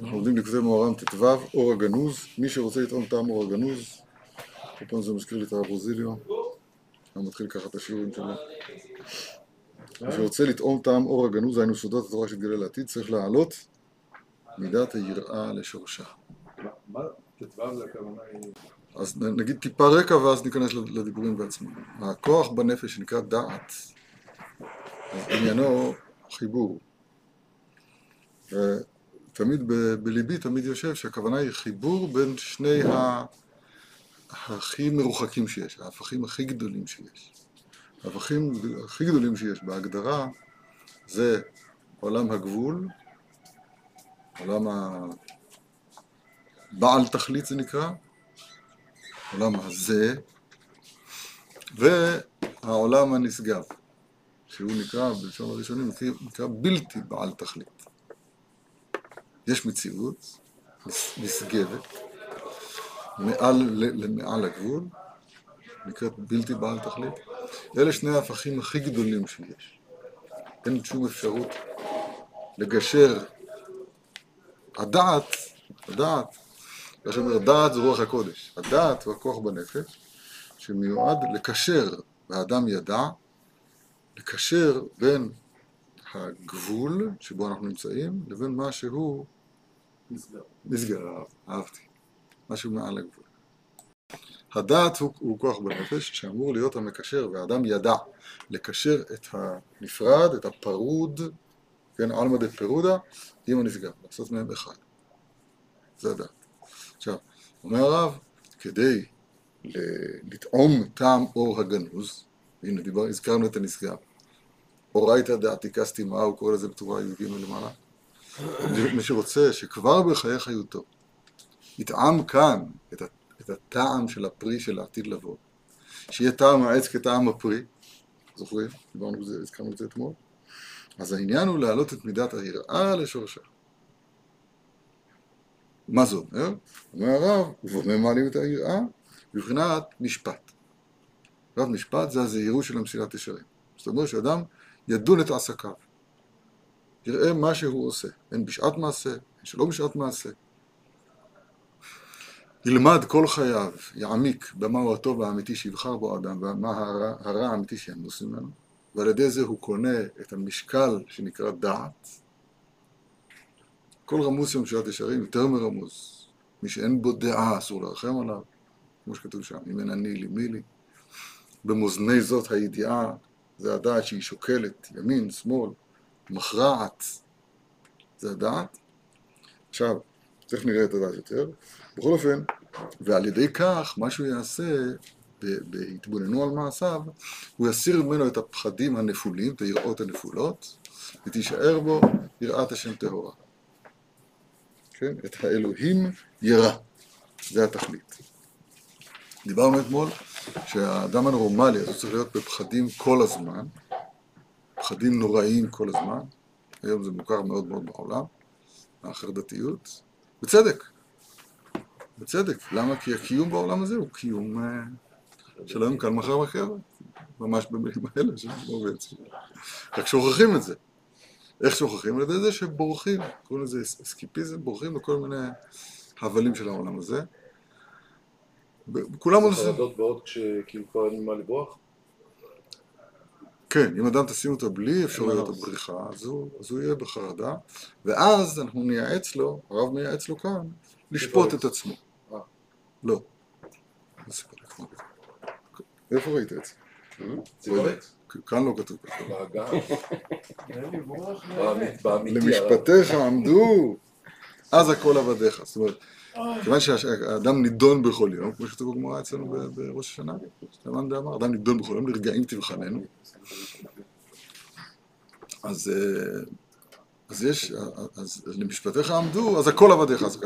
אנחנו לומדים לכתב מוהר"ם ט"ו, אור הגנוז. מי שרוצה לטעום טעם אור הגנוז, כל פעם זה מזכיר לי את הרב רוזיליו, אני מתחיל ככה את השיעורים שלו. מי שרוצה לטעום טעם אור הגנוז, היינו סודות התורה שהתגלה לעתיד, צריך להעלות מידת היראה לשורשה. מה ט"ו זה הכוונה היא... אז נגיד טיפה רקע ואז ניכנס לדיבורים בעצמם. הכוח בנפש שנקרא דעת, עניינו חיבור. ותמיד ב- בליבי תמיד יושב שהכוונה היא חיבור בין שני ה... הכי מרוחקים שיש, ההפכים הכי גדולים שיש. ההפכים הכי גדולים שיש בהגדרה זה עולם הגבול, עולם הבעל תכלית זה נקרא, העולם הזה, והעולם הנשגב, שהוא נקרא, בלשון הראשונים, נקרא בלתי בעל תכלית. יש מציאות נשגבת, מעל, למעל הגבול, נקראת בלתי בעל תכלית. אלה שני ההפכים הכי גדולים שיש. אין שום אפשרות לגשר. הדעת, הדעת, מה שאומר דעת זה רוח הקודש. הדעת הוא הכוח בנפש שמיועד לקשר, והאדם ידע, לקשר בין הגבול שבו אנחנו נמצאים לבין מה שהוא נשגב. נשגב, אהבתי, משהו מעל הגבול. הדעת הוא, הוא כוח בנפש שאמור להיות המקשר, והאדם ידע לקשר את הנפרד, את הפרוד, כן, עלמא דפירודא, עם הנשגב, לעשות מהם אחד. זה הדעת. עכשיו, אומר הרב, כדי ל- לטעום טעם אור הגנוז, הנה דיבר, הזכרנו את הנשגב, אורייתא דעתיקה סתימה, הוא קורא לזה בטורה י"ג למעלה. מי שרוצה שכבר בחיי חיותו יטעם כאן את, את הטעם של הפרי של העתיד לבוא, שיהיה טעם העץ כטעם הפרי, זוכרים? דיברנו על זה, הזכרנו את זה אתמול. אז העניין הוא להעלות את מידת היראה לשורשה. מה זה אומר? אומר הרב, ובמה מעלים את היראה? בבחינת משפט. רב משפט זה הזהירות של המסילת ישרים. זאת אומרת שאדם ידון את עסקיו. יראה מה שהוא עושה, הן בשעת מעשה, הן שלא בשעת מעשה. ילמד כל חייו, יעמיק במהו הטוב האמיתי שיבחר בו האדם, ומה הרע, הרע האמיתי שינוס ממנו, ועל ידי זה הוא קונה את המשקל שנקרא דעת. כל רמוס של משעת ישרים יותר מרמוס. מי שאין בו דעה אסור לרחם עליו, כמו שכתוב שם, אם אין אני לי מי לי. במאזני זאת הידיעה, זה הדעת שהיא שוקלת, ימין, שמאל, מכרעת, זה הדעת. עכשיו, תכף נראה את הדעת יותר. בכל אופן, ועל ידי כך, מה שהוא יעשה, בהתבוננו על מעשיו, הוא יסיר ממנו את הפחדים הנפולים, את היראות הנפולות, ותישאר בו יראת השם טהורה. כן? את האלוהים ירא. זה התכלית. דיברנו אתמול שהאדם הנורמלי, הוא צריך להיות בפחדים כל הזמן, פחדים נוראיים כל הזמן, היום זה מוכר מאוד מאוד בעולם, החרדתיות, בצדק, בצדק, למה? כי הקיום בעולם הזה הוא קיום אה, של היום כאן מחר בחברה, ממש במילים האלה של שלמה בעצם, רק שוכחים את זה. איך שוכחים? על ידי זה שבורחים, קוראים לזה אס- אסקיפיזם, בורחים לכל מיני הבלים של העולם הזה. כולם עושים, חרדות באות כשכאילו כבר אין ממה לברוח? כן, אם אדם תשים אותו בלי אפשרויות מנוס. הבריחה, אז הוא, אז הוא יהיה בחרדה, ואז אנחנו נייעץ לו, הרב מייעץ לו כאן, לשפוט את עצמו. אה. לא. לא. איפה ראית את זה? ציבורית? כאן לא כתוב ככה. למשפטיך עמדו, אז הכל עבדיך. זאת אומרת, כיוון שהאדם נידון בכל יום, כמו שכתוב בגמרא אצלנו בראש השנה, שלמן דאמר, אדם נידון בכל יום, לרגעים תבחננו. אז, אה, אז יש, אז למשפטיך עמדו, אז הכל עבדיך. אז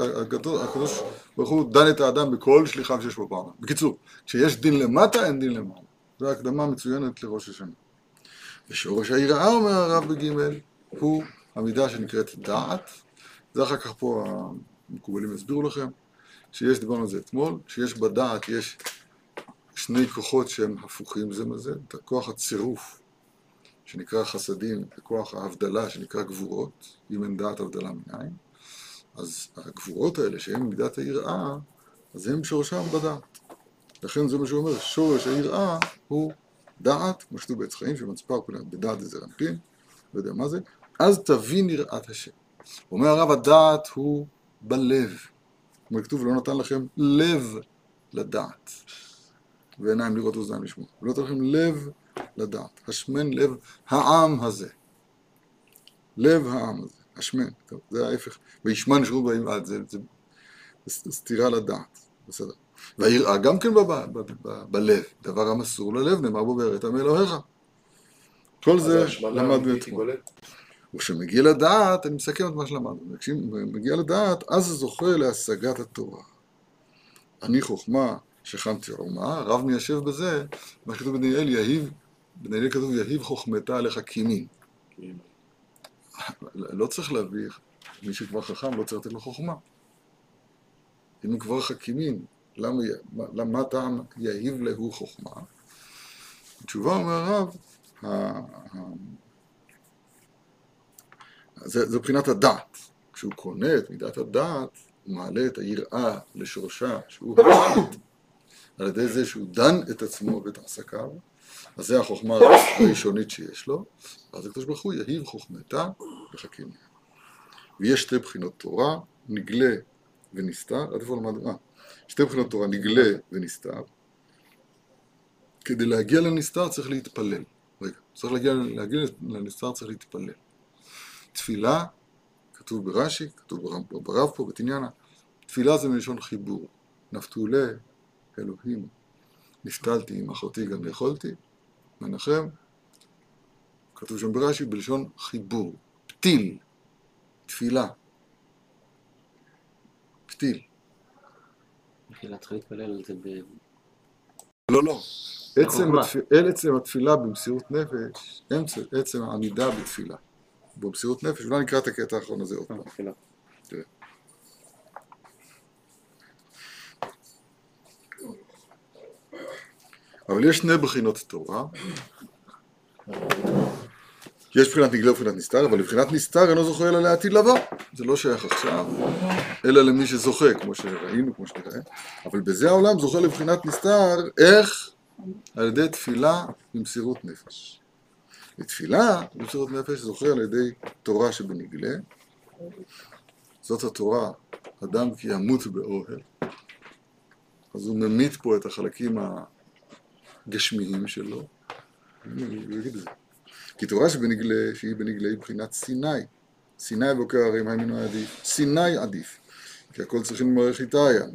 הקדוש ברוך הוא דן את האדם בכל שליחיו שיש בו בעולם. בקיצור, כשיש דין למטה, אין דין למעלה. זו הקדמה מצוינת לראש השנה. ושורש היראה, אומר הרב בגימל, הוא המידה שנקראת דעת. זה אחר כך פה המקובלים יסבירו לכם, שיש, דיברנו על זה אתמול, שיש בדעת, יש שני כוחות שהם הפוכים זה מזה, את הכוח הצירוף שנקרא חסדים, וכוח ההבדלה שנקרא גבורות, אם אין דעת הבדלה מניין. אז הגבורות האלה שהן מידת היראה, אז הם שורשם בדעת. לכן זה מה שהוא אומר, שורש היראה הוא דעת, כמו שכתוב בעץ חיים, שמצפר כולם בדעת איזה רנפין, לא יודע מה זה, אז תבין יראת השם. אומר הרב, הדעת הוא בלב. כמו כתוב, לא נתן לכם לב לדעת. ועיניים לראות ואוזניים לשמוע. ולא נתן לכם לב לדעת. השמן לב העם הזה. לב העם הזה. השמן. טוב, זה ההפך. וישמן שירות באים עד זה, זה, זה סתירה לדעת. בסדר. והיראה גם כן בב, ב, ב, ב, בלב. דבר המסור ללב, נאמר בו ויראת מאלוהיך. כל זה למדנו אתמול. וכשמגיע לדעת, אני מסכם את מה שלמדנו, כשמגיע לדעת, אז זוכה להשגת התורה. אני חוכמה שכנתי ערומה, רב מיישב בזה, מה שכתוב בדניאל, יהיב, בדניאל כתוב יהיב חוכמתה לחכימים. לא צריך להביא, מי שכבר חכם לא צריך לתת לו חוכמה. אם הם כבר חכימים, למה, למה טעם יהיב להו חוכמה? התשובה אומר הרב, זה, זה מבחינת הדעת. כשהוא קונה את מידת הדעת, הוא מעלה את היראה לשורשה, שהוא הדעת, על ידי זה שהוא דן את עצמו ואת עסקיו, אז זה החוכמה הראשונית שיש לו, אז הקדוש ברוך הוא יהיב חוכמתה וחכים. ויש שתי בחינות תורה, נגלה ונסתר, עד איפה למדנו? אה, שתי בחינות תורה, נגלה ונסתר. כדי להגיע לנסתר צריך להתפלל. רגע, צריך להגיע, להגיע לנסתר צריך להתפלל. תפילה, כתוב ברש"י, כתוב ברב פה, בתניאנה, תפילה זה מלשון חיבור. נפתולי, אלוהים, נפתלתי עם אחותי גם יכולתי, מנחם, כתוב שם ברש"י בלשון חיבור, פתיל, תפילה, פתיל. תחילה צריך להתפלל על זה ב... לא, לא. עצם. התפ... התפילה במסירות נפש, עצם העמידה בתפילה. במסירות נפש, אולי נקרא את הקטע האחרון הזה עוד פעם. תחילה. תראה. אבל יש שני בחינות תורה. יש בחינת נגלה ובחינת נסתר, אבל לבחינת נסתר אינו זוכה אלא לעתיד לבוא. זה לא שייך עכשיו, אלא למי שזוכה, כמו שראינו, כמו שנראה. אבל בזה העולם זוכה לבחינת נסתר, איך? על ידי תפילה במסירות נפש. לתפילה במסירות נפש זוכה על ידי תורה שבנגלה. זאת התורה, אדם כי ימות באוהל. אז הוא ממית פה את החלקים הגשמיים שלו. כי תורה שבנגלה, שהיא בנגלה, היא בחינת סיני. סיני בוקר הרים היינו עדיף. סיני עדיף. כי הכל צריכים למערך איתיה.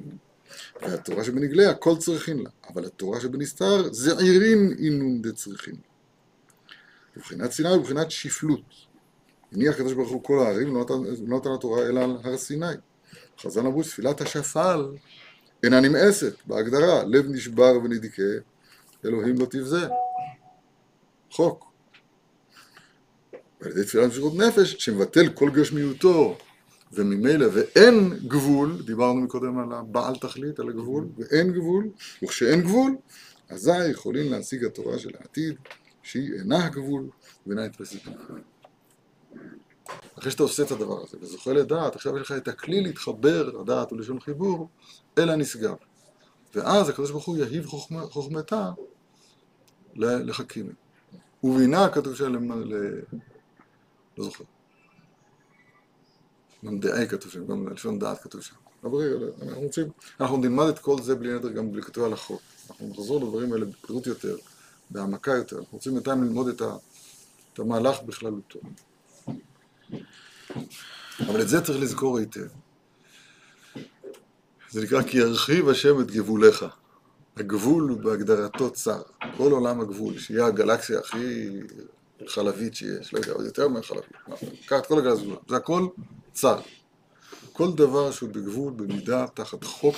והתורה שבנגלה, הכל צריכים לה. אבל התורה שבנסתר, זעירין אינון דצריכים. ובחינת סיני הוא בחינת שפלות. הניח הקדוש ברוך הוא כל הערים, לא לא נתן התורה אלא על הר סיני. חז"ל אמרו, תפילת השפל אינה נמאסת, בהגדרה, לב נשבר ונדכה, אלוהים לא תבזה. חוק. ועל ידי תפילת משירות נפש, שמבטל כל גשמיותו, וממילא ואין גבול, דיברנו מקודם על הבעל תכלית, על הגבול, ואין גבול, וכשאין גבול, אזי יכולים להשיג התורה של העתיד, שהיא אינה הגבול ואינה נתפסת בגבול. אחרי שאתה עושה את הדבר הזה וזוכה לדעת, עכשיו יש לך את הכלי להתחבר, הדעת ולשון חיבור, אל הנשגב. ואז הקדוש ברוך הוא יהיב חוכמה, חוכמתה לחכימים. ובינה כתוב שם, ל... לא זוכר. ממדעי כתוב שם, גם לשון דעת כתוב שם. אבל רגע, אנחנו רוצים, אנחנו נלמד את כל זה בלי נדר גם בלי כתוב הלכות. אנחנו נחזור לדברים האלה בפירוט יותר, בהעמקה יותר. אנחנו רוצים בינתיים ללמוד את, ה, את המהלך בכללותו. אבל את זה צריך לזכור היטב. זה נקרא כי ירחיב השם את גבוליך. הגבול בהגדרתו צר. כל עולם הגבול, שיהיה הגלקסיה הכי חלבית שיש, לא יודע, עוד יותר מהחלבית. קח את כל הגלקסיה, זה הכל צר. כל דבר שהוא בגבול, במידה, תחת חוק,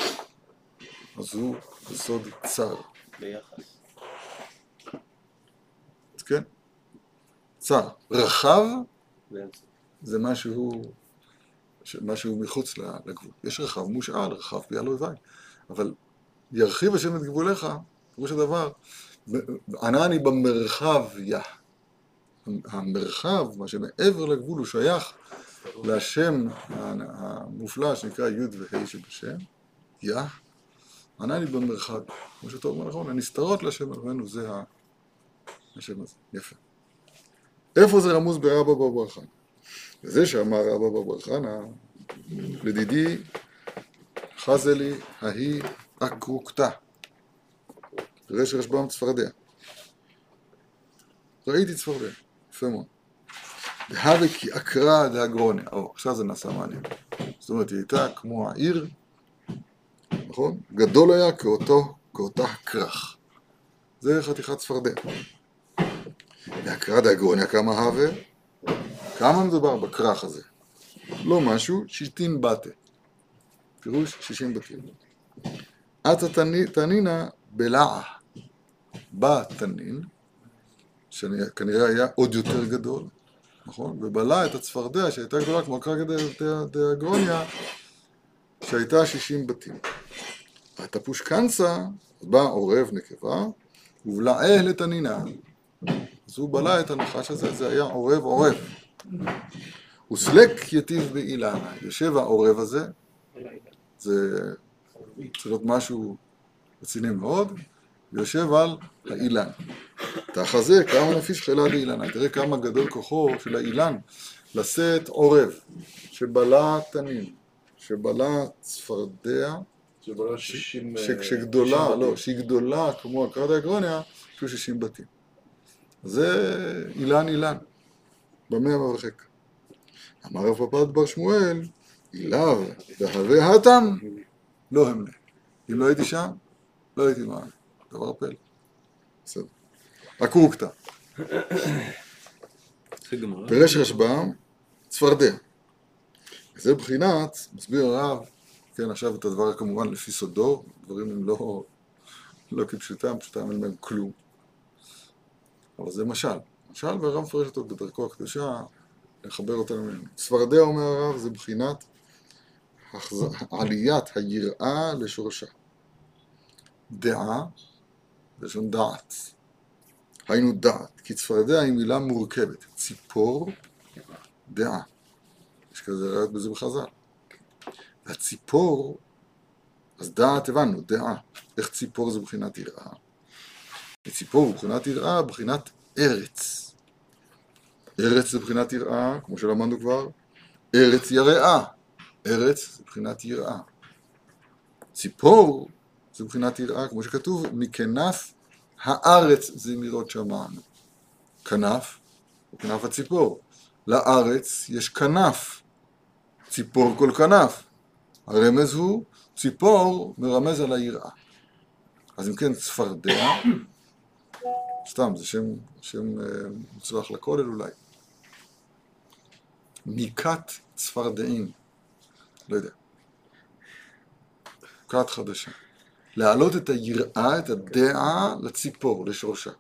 אז הוא יסוד צר. ביחס. אז כן? צר. רחב. זה משהו, משהו מחוץ לגבול. יש רחב מושאל, רחב פי אלוהי, אבל ירחיב השם את גבוליך, פירוש הדבר, ענני במרחב יה. המרחב, מה שמעבר לגבול, הוא שייך להשם המופלא שנקרא י' וה' שבשם, יא, ענני במרחק, כמו שאתה אומר נכון, הנסתרות להשם אלוהינו זה השם הזה, יפה. איפה זה רמוז ברבא בר בר? וזה שאמר רבא בר בר לדידי חזלי ההיא אקרוקתא, רש רשב"ם צפרדע. ראיתי צפרדע, יפה מאוד. דהווה כי אקרא דאגרוניה, או, עכשיו זה נעשה מעניין. זאת אומרת, היא הייתה כמו העיר, נכון? גדול היה כאותו, כאותה הכרך. זה חתיכת צפרדע. והקרא דאגרוניה כמה הווה? כמה מדובר בכרך הזה? לא משהו, שיטין בתה. פירוש שישים בתים. עתה תני- תנינא בלעה. בא תנין, שכנראה היה עוד יותר גדול, נכון? ובלע את הצפרדע שהייתה גדולה כמו הקרקע דאגרוניה, שהייתה שישים בתים. התפוש קנסה, בא עורב נקבה, ובלעה לתנינה. אז הוא בלע את הנחש הזה, זה היה עורב עורב. וסלק יטיב באילנה. יושב העורב הזה, זה צריך להיות משהו רציני מאוד, ויושב על האילן. תחזה כמה נפיש חילה לאילנה, תראה כמה גדול כוחו של האילן לשאת עורב, שבלע תנין, שבלע צפרדע, שבעלה 60... ש- אה, שגדולה, 60 לא. שהיא גדולה כמו הקרא דאגרוניה, יש 60 בתים. זה אילן אילן, במאה והרחק. אמר רב פפד בר שמואל, אילהב והווה התם, לא אמנה. אם לא הייתי שם, לא הייתי מאמין. דבר פלא. בסדר. גמרא. פירש רשב"ם, צפרדע. זה בחינת, מסביר הרב, כן, עכשיו את הדבר כמובן לפי סודו, דברים הם לא, לא כפשוטם, פשוטם אין בהם כלום. אבל זה משל. משל, והרב מפרש אותו בדרכו הקדושה, לחבר אותנו ממנו. צפרדע, אומר הרב, זה בחינת. עליית היראה לשורשה. דעה, לשון דעת. היינו דעת, כי צפרדע היא מילה מורכבת. ציפור, דעה. יש כזה ראיות בזה בחז"ל. והציפור, אז דעת הבנו, דעה. איך ציפור זה בחינת יראה? וציפור בחינת יראה, בחינת ארץ. ארץ זה בחינת יראה, כמו שלמדנו כבר, ארץ יראה. ארץ זה בחינת יראה. ציפור זה בחינת יראה, כמו שכתוב, מכנף הארץ זמירות שמענו. כנף, הוא כנף הציפור. לארץ יש כנף, ציפור כל כנף. הרמז הוא, ציפור מרמז על היראה. אז אם כן, צפרדע, סתם, זה שם, שם אה, מוצלח לכולל אולי. מיקת צפרדעים, לא יודע. כת חדשה. להעלות את היראה, את הדעה לציפור, לשורשה.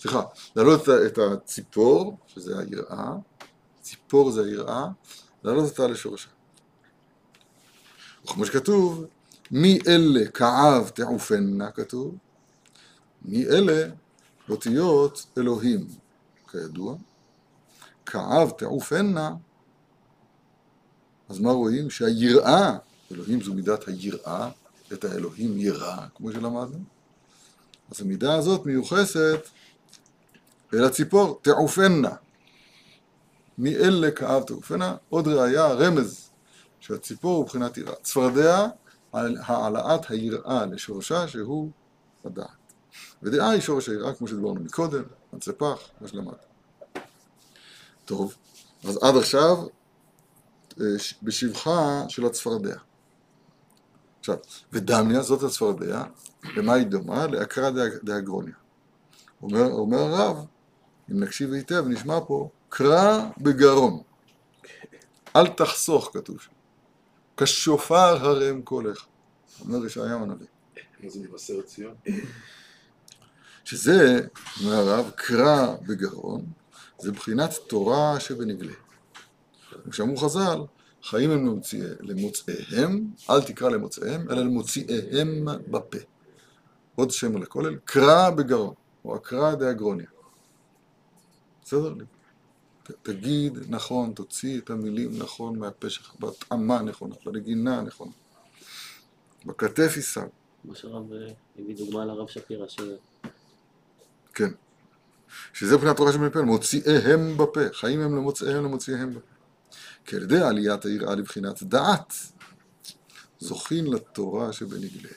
סליחה, להעלות את הציפור, שזה היראה, ציפור זה היראה, להעלות אותה לשורשה. וכמו שכתוב, מי אלה כאב תעופנה, כתוב, מי אלה אותיות אלוהים, כידוע, כאב תעופנה, אז מה רואים? שהיראה, אלוהים זו מידת היראה, את האלוהים יראה, כמו שלמדנו, אז המידה הזאת מיוחסת אל הציפור, תעופנה. מאלה כאב תעופנה, עוד ראיה, רמז, שהציפור הוא מבחינת יראה. צפרדע, על העלאת היראה לשורשה, שהוא הדעת. ודעה היא שורש היראה, כמו שדיברנו מקודם, אנצי פח, מה שלמדנו. טוב, אז עד עכשיו, אה, בשבחה של הצפרדע. עכשיו, ודמיה, זאת הצפרדע, למה היא דומה? דה- דאגרוניה. אומר, אומר הרב, אם נקשיב היטב, נשמע פה, קרא בגרון. אל תחסוך, כתוב שם. כשופר הרם קולך. אומר ישעיהו הנביא. מה זה מבשרת ציון? שזה, אומר הרב, קרא בגרון, זה בחינת תורה שבנגלה. כמו שאמרו חז"ל, חיים הם למוצאי, למוצאיהם, אל תקרא למוצאיהם, אלא למוציאיהם בפה. עוד שם על הכולל, קרא בגרון, או הקרא דאגרוניה. בסדר? תגיד נכון, תוציא את המילים נכון מהפה שלך, בהתאמה נכונה, בנגינה הנכונה. בכתף יישא, מה שהרב אה, הביא דוגמה לרב שפירא. כן. שזה מבחינת תורה שבן פה, מוציאיהם בפה, חיים הם למוצאיהם למוציאיהם בפה. כי על ידי עליית היראה לבחינת דעת, זוכין לתורה שבנגלה.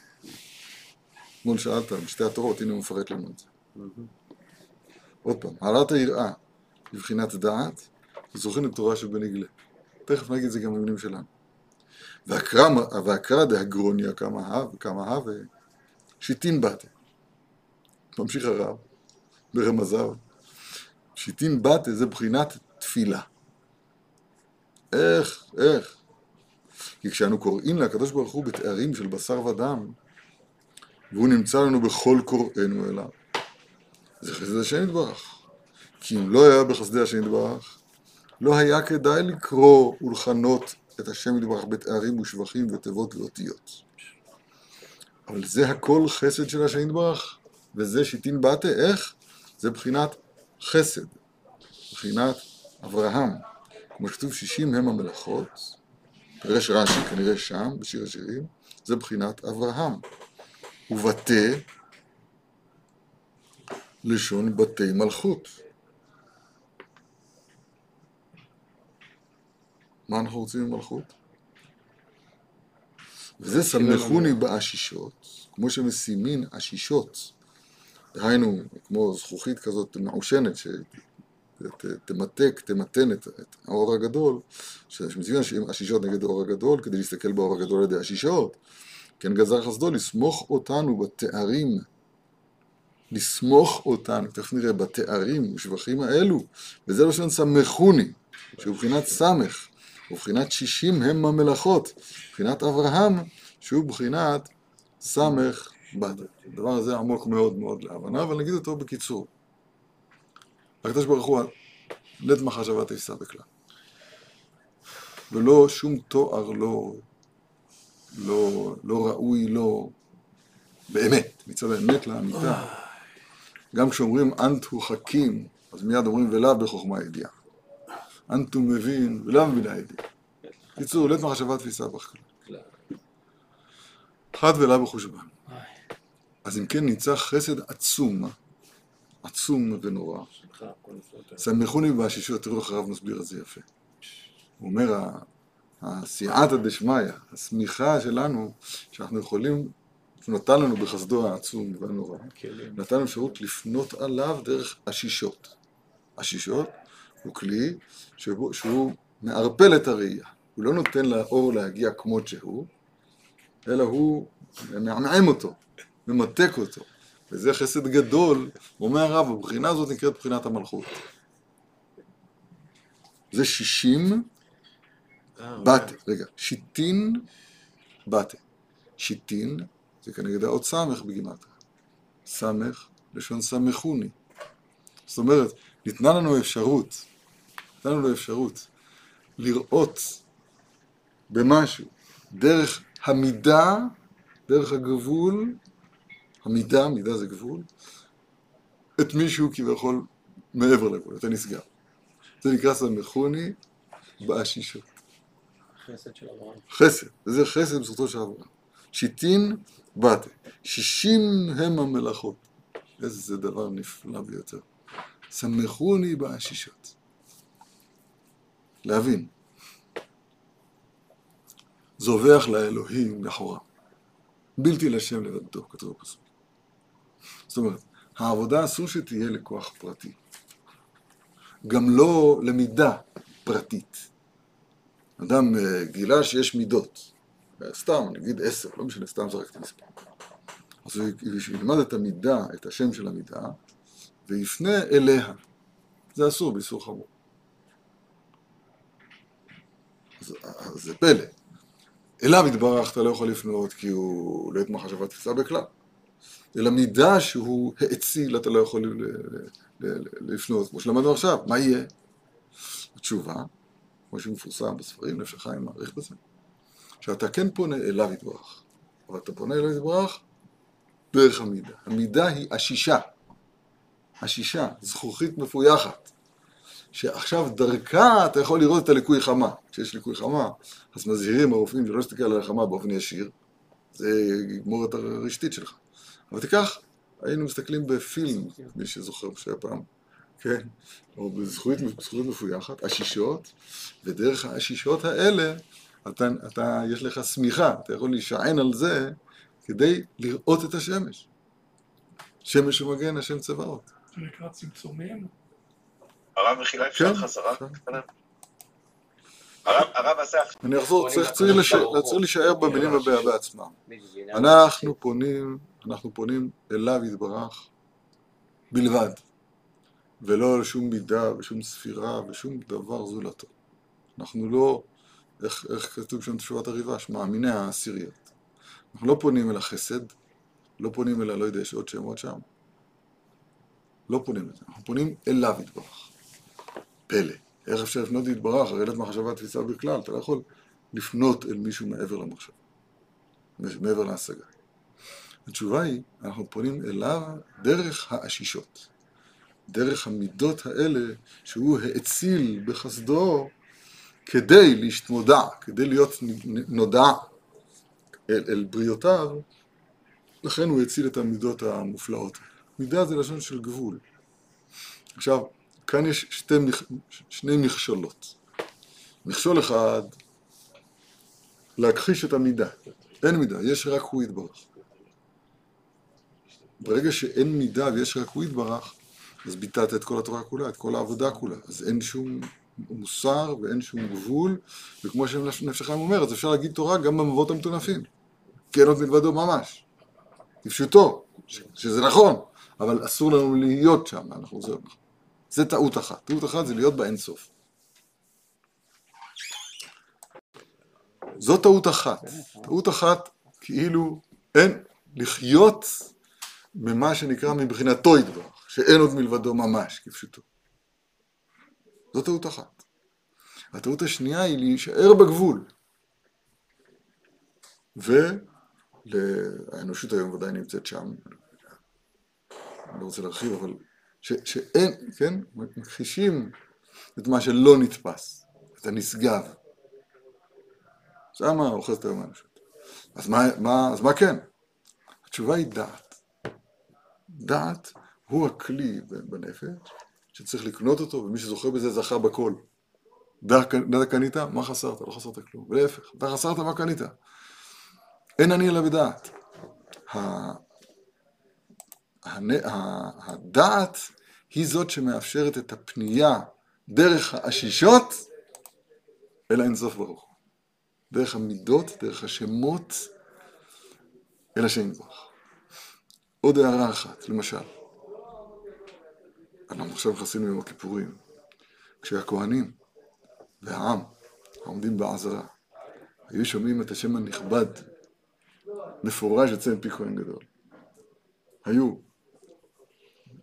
אתמול שאלת, בשתי התורות, הנה הוא מפרט לנו את זה. עוד פעם, העלאת היראה לבחינת דעת, זוכין לתורה שבנגלה. תכף נגיד את זה גם במילים שלנו. והקרא דהגרוניה כמה הווה, שיטין בתה. ממשיך הרב ברמזיו. שיטין בתה זה בחינת תפילה. איך, איך? כי כשאנו קוראים לקדוש ברוך הוא בתארים של בשר ודם, והוא נמצא לנו בכל קוראינו אליו, זה חסד השם יתברך. כי אם לא היה בחסדי השם יתברך, לא היה כדאי לקרוא ולכנות את השם יתברך בתארים ושבחים ותיבות ואותיות. אבל זה הכל חסד של השם יתברך, וזה שיטין בתה, איך? זה בחינת חסד, בחינת אברהם. כמו שכתוב שישים הם המלאכות, פירש רש"י כנראה שם, בשיר השירים, זה בחינת אברהם. ובתה, לשון בתי מלכות. מה אנחנו רוצים ממלכות? וזה סמכוני באשישות, כמו שמשימין אשישות, דהיינו, כמו זכוכית כזאת מעושנת, שתמתק, תמתן את, את האור הגדול, שמציבים אשישות נגד האור הגדול, כדי להסתכל באור הגדול על ידי אשישות, כן גזר חסדו לסמוך אותנו בתארים, לסמוך אותנו, תכף נראה, בתארים ושבחים האלו, וזה לשון סמכוני, שהוא בחינת סמך, ובחינת שישים הם המלאכות, בחינת אברהם, שהוא בחינת סמך בת. הדבר הזה עמוק מאוד מאוד להבנה, אבל נגיד אותו בקיצור. הקדוש ברוך הוא, לית מחשבה תישא בכלל. ולא שום תואר לא, לא, לא ראוי, לא... באמת, מצד האמת לאמיתה. גם כשאומרים אנטו חכים, אז מיד אומרים ולאו בחוכמה ידיעה. אנטו מבין ולאו מבינה ידיעה. קיצור, לית מחשבה תפיסה בכלל. חד ולאו בחושבן. אז אם כן ניצח חסד עצום, עצום ונורא. סמכוני באשישות, תראו איך הרב מסביר את זה יפה. הוא אומר, הסייעתא דשמיא, השמיכה שלנו, שאנחנו יכולים, נתן לנו בחסדו העצום והנורא. נתן לנו אפשרות לפנות עליו דרך אשישות. אשישות הוא כלי שבו, שהוא מערפל את הראייה. הוא לא נותן לאור להגיע כמות שהוא, אלא הוא מעמעם אותו, ממתק אותו. וזה חסד גדול, אומר הרב, הבחינה הזאת נקראת בחינת המלכות. זה שישים אה, בתה, רגע, שיטין בתה. שיטין זה כנגד האות סמך בגימטריה. סמך, לשון סמכוני. זאת אומרת, ניתנה לנו אפשרות, ניתנה לנו אפשרות לראות במשהו דרך המידה, דרך הגבול, המידה, מידה זה גבול, את מישהו כביכול מעבר לגבול, את הנסגר. זה נקרא סמכוני באשישות. חסד של אברהם. חסד, וזה חסד בזכותו של אברהם. שיטין בתה, שישים הם המלאכות. איזה דבר נפלא ביותר. סמכוני באשישות. להבין. זובח לאלוהים לכאורה. בלתי לשם לבדו, כתוב בפסוק. זאת אומרת, העבודה אסור שתהיה לכוח פרטי. גם לא למידה פרטית. אדם אה, גילה שיש מידות, סתם, נגיד עשר, לא משנה, סתם זרקתי מספר. אז הוא ילמד את המידה, את השם של המידה, ויפנה אליה. זה אסור באיסור חמור. אז, אז זה פלא. אליו יתברך אתה לא יכול לפנות כי הוא לא את מחשבה תפיסה בכלל. אל המידה שהוא האציל אתה לא יכול לפנות, כמו שלמדנו עכשיו, מה יהיה? התשובה, כמו שמפורסם בספרים, נפש החיים מעריך בזה, שאתה כן פונה אליו יתברך, אבל אתה פונה אליו יתברך דרך המידה. המידה היא השישה, השישה, זכוכית מפויחת, שעכשיו דרכה אתה יכול לראות את הליקוי חמה. כשיש ליקוי חמה, אז מזהירים הרופאים שלא להסתכל על החמה באופן ישיר, זה יגמור את הרשתית שלך. אבל תיקח, היינו מסתכלים בפילם, מי שזוכר שהיה פעם, כן, או בזכות זכות מפויחת, עשישות, ודרך העשישות האלה, אתה, אתה, יש לך שמיכה, אתה יכול להישען על זה כדי לראות את השמש. שמש ומגן, השם צבאות. זה נקרא צמצומים. הרב מחילה אפשר כן, חזרה כן. קטנה? הרב אסף, אני אחזור, צריך, להישאר במילים הבא- בעצמם. אנחנו פונים, אנחנו פונים אליו יתברך בלבד, ולא לשום מידה ושום ספירה ושום דבר זולתו. אנחנו לא, איך, איך כתוב שם תשובת הריבש, מאמיני העשיריות. אנחנו לא פונים אל החסד, לא פונים אל הלא יודע, יש עוד שמות שם. לא פונים לזה, אנחנו פונים אליו יתברך. פלא. איך אפשר לפנות להתברך? הרי אין את מחשבה תפיסה בכלל, אתה לא יכול לפנות אל מישהו מעבר למחשבה, מעבר להשגה. התשובה היא, אנחנו פונים אליו דרך האשישות, דרך המידות האלה שהוא האציל בחסדו כדי להשתמודע, כדי להיות נודע אל, אל בריאותיו, לכן הוא הציל את המידות המופלאות. מידה זה לשון של גבול. עכשיו, כאן יש שתי, שני מכשולות. מכשול אחד, להכחיש את המידה. אין מידה, יש רק הוא יתברך. ברגע שאין מידה ויש רק הוא יתברך, אז ביטאת את כל התורה כולה, את כל העבודה כולה. אז אין שום מוסר ואין שום גבול, וכמו שנפש החיים אומרת, אז אפשר להגיד תורה גם במבואות המטונפים. כי אין עוד מלבדו ממש. כפשוטו, שזה נכון, אבל אסור לנו להיות שם, אנחנו זה, זה טעות אחת. טעות אחת זה להיות באינסוף. זו טעות אחת. טעות אחת כאילו אין לחיות ממה שנקרא מבחינתו יתברך, שאין עוד מלבדו ממש, כפשוטו. זו טעות אחת. הטעות השנייה היא להישאר בגבול. והאנושות היום ודאי נמצאת שם, אני לא רוצה להרחיב, אבל ש, שאין, כן, מכחישים את מה שלא נתפס, את הנשגב. שמה אוחזת היום האנושות. אז מה, מה, אז מה כן? התשובה היא דעת. דעת הוא הכלי בנפש שצריך לקנות אותו, ומי שזוכה בזה זכה בכל. דעת קנית, מה חסרת? לא חסרת כלום. ולהפך, אתה חסרת, מה קנית? אין אני אלא בדעת. הדעת היא זאת שמאפשרת את הפנייה דרך האשישות אל האינסוף ברוך. דרך המידות, דרך השמות, אל השם יתברך. עוד הערה אחת, למשל, אנחנו עכשיו נכנסים ליום הכיפורים, כשהכהנים והעם העומדים בעזרה היו שומעים את השם הנכבד, מפורש יוצא מפי כהן גדול. היו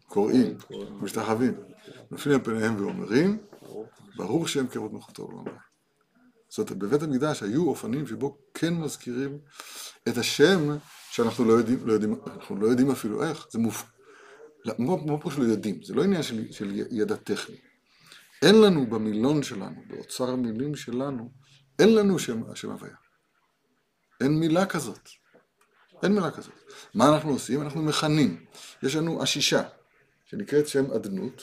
קוראים, משתחווים, נופלים על פניהם ואומרים, ברוך שם כבוד מלכותו לעולם. זאת אומרת, בבית המקדש היו אופנים שבו כן מזכירים את השם שאנחנו לא יודעים, לא יודעים, אנחנו לא יודעים אפילו איך, זה מופ... לא, מה פה שלא יודעים? זה לא עניין של, של ידע טכני. אין לנו במילון שלנו, באוצר המילים שלנו, אין לנו שם, שם הוויה. אין מילה כזאת. אין מילה כזאת. מה אנחנו עושים? אנחנו מכנים. יש לנו עשישה, שנקראת שם אדנות,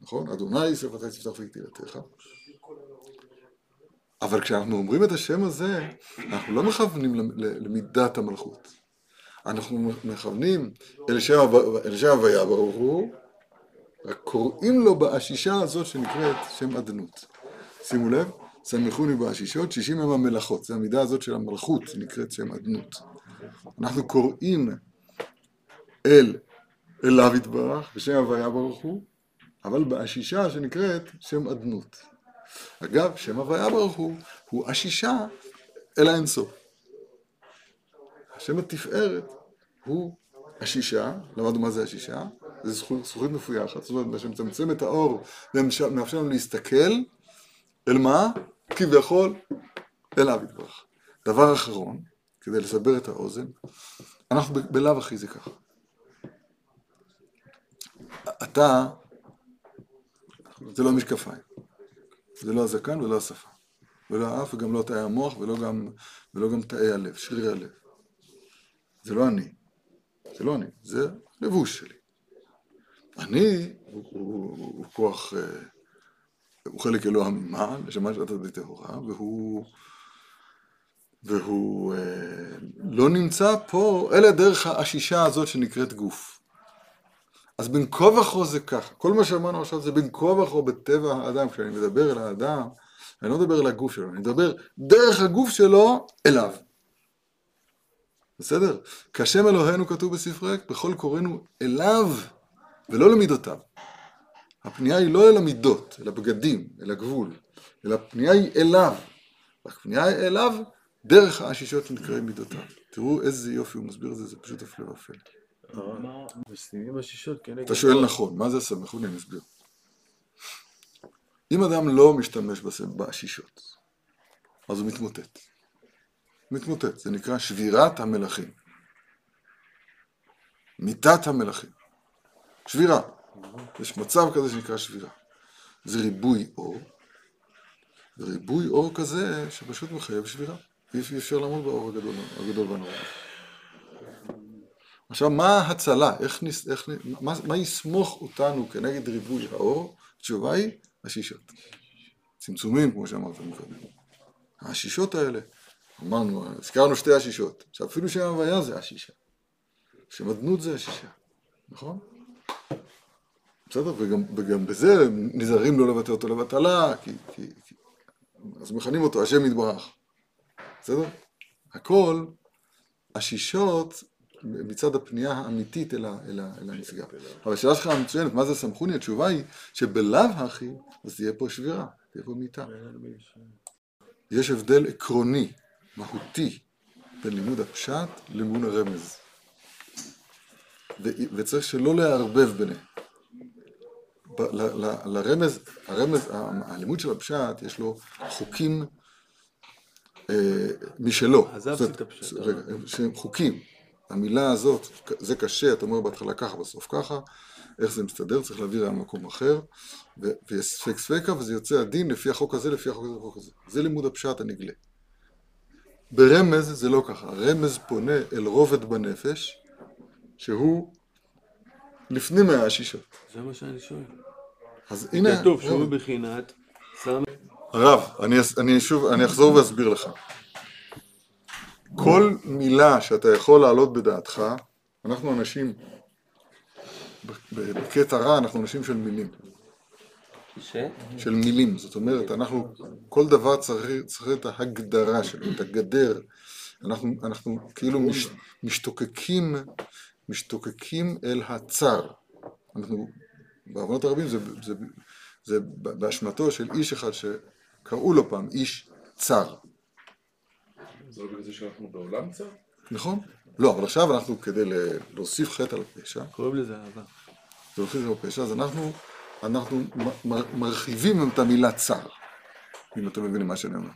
נכון? אדוני שפתי צפתך וקטילתך. אבל כשאנחנו אומרים את השם הזה, אנחנו לא מכוונים למידת המלכות. אנחנו מכוונים אל שם אל שם הוויה ברוך הוא, רק קוראים לו בעשישה הזאת שנקראת שם אדנות. שימו לב, סמכוני בעשישות, שישים הם המלאכות, זו המידה הזאת של המלכות שנקראת שם אדנות. אנחנו קוראים אל אליו יתברך בשם הוויה ברוך הוא, אבל בעשישה שנקראת שם אדנות. אגב, שם הוויה ברוך הוא, הוא עשישה אל האינסוף. השם התפארת הוא השישה, למדנו מה זה השישה, זה זכות מפויחת, זאת אומרת, שמצמצם את האור ומאפשר לנו להסתכל אל מה? כביכול אליו יתברך. דבר אחרון, כדי לסבר את האוזן, אנחנו בלאו הכי זה ככה. אתה, זה לא משקפיים. זה לא הזקן ולא השפה. ולא האף וגם לא תאי המוח ולא גם, ולא גם תאי הלב, שרירי הלב. זה לא אני. זה לא אני, זה לבוש שלי. אני הוא, הוא, הוא, הוא כוח, אה, הוא חלק אלוה ממעל, של עתת טהורה, והוא, והוא אה, לא נמצא פה, אלא דרך השישה הזאת שנקראת גוף. אז בין כה וכה זה ככה. כל מה שאמרנו עכשיו זה בין כה וכה בטבע האדם. כשאני מדבר אל האדם, אני לא מדבר אל הגוף שלו, אני מדבר דרך הגוף שלו אליו. בסדר? כשם אלוהינו כתוב בספרי, בכל קוראנו אליו ולא למידותיו. הפנייה היא לא אל המידות, אל הבגדים, אל הגבול, אלא הפנייה היא אליו. הפנייה היא אליו דרך האשישות שנקראים מידותיו. תראו איזה יופי הוא מסביר את זה, זה פשוט הפלא ופלא. אתה שואל נכון, מה זה הסמכות? אני אסביר. אם אדם לא משתמש באשישות, אז הוא מתמוטט. מתמוטט, זה נקרא שבירת המלכים. מיתת המלכים. שבירה. יש מצב כזה שנקרא שבירה. זה ריבוי אור, וריבוי אור כזה שפשוט מחייב שבירה. אי אפשר לעמוד באור הגדול, הגדול והנורא. עכשיו, מה ההצלה? איך, נס, איך, מה, מה יסמוך אותנו כנגד ריבוי האור? התשובה היא השישות. צמצומים, כמו שאמרת מקודם. השישות האלה, אמרנו, הזכרנו שתי השישות. עכשיו, אפילו שם הוויה זה השישה. שם אדנות זה השישה, נכון? בסדר, וגם, וגם בזה נזהרים לא לבטא אותו לבטלה, כי, כי, כי... אז מכנים אותו השם יתברך. בסדר? הכל, השישות מצד הפנייה האמיתית אל, ה, אל, ה, אל הנשגב. אבל השאלה שלך המצוינת, מה זה סמכוני? התשובה היא שבלאו הכי, אז תהיה פה שבירה, תהיה פה מיתה. יש הבדל עקרוני, מהותי, בין לימוד הפשט ללימוד הרמז. ו- וצריך שלא לערבב ביניהם. ב- ל- ל- לרמז, הרמז, ה- הלימוד של הפשט, יש לו חוקים אה, משלו. עזבתי את הפשט. רגע, שהם חוקים. המילה הזאת, זה קשה, אתה אומר בהתחלה ככה, בסוף ככה, איך זה מסתדר, צריך להעביר למקום אחר, ויש ספק ספקה, וזה יוצא הדין לפי החוק הזה, לפי החוק הזה, לפי החוק הזה. זה לימוד הפשט הנגלה. ברמז זה לא ככה, רמז פונה אל רובד בנפש, שהוא לפנים מהשישות. זה מה שאני שואל. אז הנה, כתוב שהוא. בחינת. הרב, אני, אני שוב, אני אחזור ואסביר לך. כל מילה שאתה יכול להעלות בדעתך, אנחנו אנשים, בקטע רע אנחנו אנשים של מילים, ש? של מילים, זאת אומרת, אנחנו, כל דבר צריך, צריך את ההגדרה שלו, את הגדר, אנחנו, אנחנו כאילו מש, משתוקקים, משתוקקים אל הצר, אנחנו, בעוונות הרבים זה, זה, זה באשמתו של איש אחד שקראו לו פעם איש צר, זה לא בגלל זה שאנחנו בעולם צר? נכון? לא, אבל עכשיו אנחנו כדי להוסיף חטא על הפשע, קוראים לזה אהבה. להוסיף על הפשע, אז אנחנו, אנחנו מרחיבים את המילה צר, אם אתם מבינים מה שאני אומר.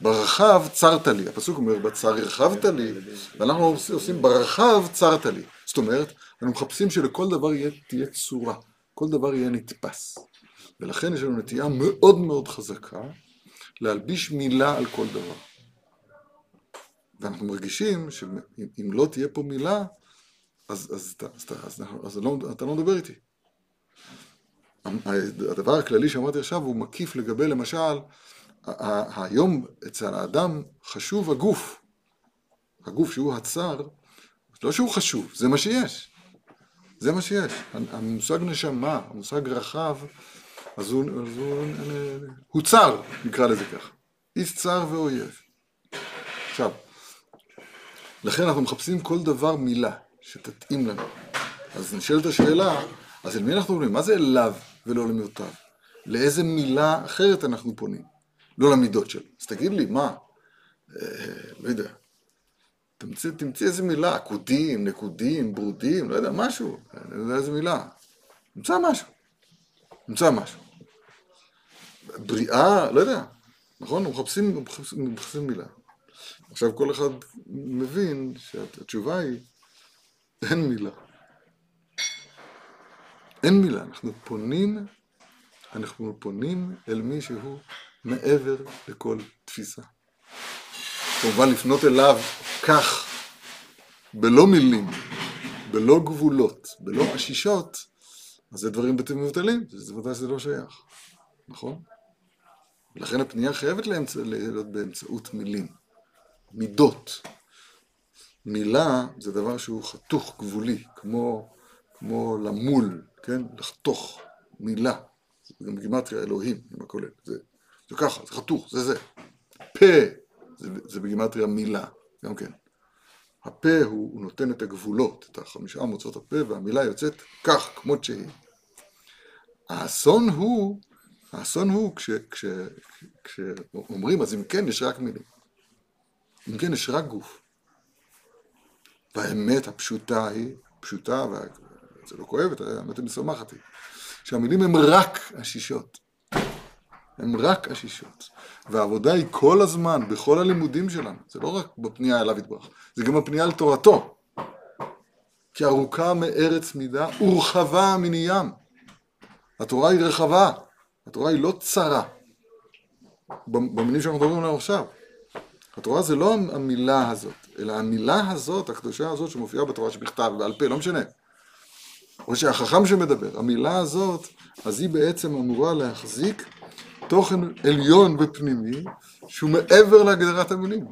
ברחב צרת לי, הפסוק אומר בצר הרחבת לי, ואנחנו עושים- ברחב צרת לי. זאת אומרת, אנחנו מחפשים שלכל דבר יהיה, תהיה צורה, כל דבר יהיה נתפס. ולכן יש לנו נטייה מאוד מאוד חזקה להלביש מילה על כל דבר. ואנחנו מרגישים שאם אם לא תהיה פה מילה, אז, אז, אתה- אז, אתה- אז, אנחנו- אז לא, אתה לא מדבר איתי. הדבר הכללי שאמרתי עכשיו הוא מקיף לגבי למשל, היום אצל האדם חשוב הגוף. הגוף שהוא הצר, לא שהוא חשוב, זה מה שיש. זה מה שיש. המושג נשמה, המושג רחב, אז הוא, אז הוא, הוא צר, נקרא לזה ככה. איש צר ואויב. עכשיו, לכן אנחנו מחפשים כל דבר מילה שתתאים לנו. אז נשאלת השאלה, אז אל מי אנחנו פונים? מה זה אליו ולא למיעוטיו? לאיזה מילה אחרת אנחנו פונים? לא למידות שלו. אז תגיד לי, מה? אה, לא יודע. תמציא, תמציא איזה מילה, עקודים, נקודים, ברודים, לא יודע, משהו. אני לא יודע איזה מילה. נמצא משהו. נמצא משהו. בריאה, לא יודע. נכון? מחפשים, מחפשים, מחפשים מילה. עכשיו כל אחד מבין שהתשובה היא, אין מילה. אין מילה, אנחנו פונים, אנחנו פונים אל מישהו מעבר לכל תפיסה. כמובן לפנות אליו כך, בלא מילים, בלא גבולות, בלא עשישות, אז זה דברים בלתי מבוטלים, זה ודאי שזה לא שייך, נכון? לכן הפנייה חייבת לאמצע, להיות באמצעות מילים, מידות. מילה זה דבר שהוא חתוך גבולי, כמו, כמו למול, כן? לחתוך מילה. זה גם גימטריה אלוהים, עם הכולל. זה, זה ככה, זה חתוך, זה זה. פה, זה, זה בגימטריה מילה, גם כן. הפה הוא, הוא נותן את הגבולות, את החמישה מוצאות הפה, והמילה יוצאת כך, כמות שהיא. האסון הוא, האסון הוא כש, כש, כשאומרים, אז אם כן, יש רק מילים. אם כן, יש רק גוף. והאמת הפשוטה היא, פשוטה, וזה לא כואב, האמת היא משמחת היא, שהמילים הן רק השישות. הן רק השישות. והעבודה היא כל הזמן, בכל הלימודים שלנו. זה לא רק בפנייה אליו יתברך, זה גם הפנייה לתורתו. כי ארוכה מארץ מידה ורחבה מני ים. התורה היא רחבה, התורה היא לא צרה. במילים שאנחנו מדברים עליהם עכשיו. התורה זה לא המילה הזאת, אלא המילה הזאת, הקדושה הזאת שמופיעה בתורה שבכתב, בעל פה, לא משנה. או שהחכם שמדבר, המילה הזאת, אז היא בעצם אמורה להחזיק תוכן עליון ופנימי, שהוא מעבר להגדרת המילים.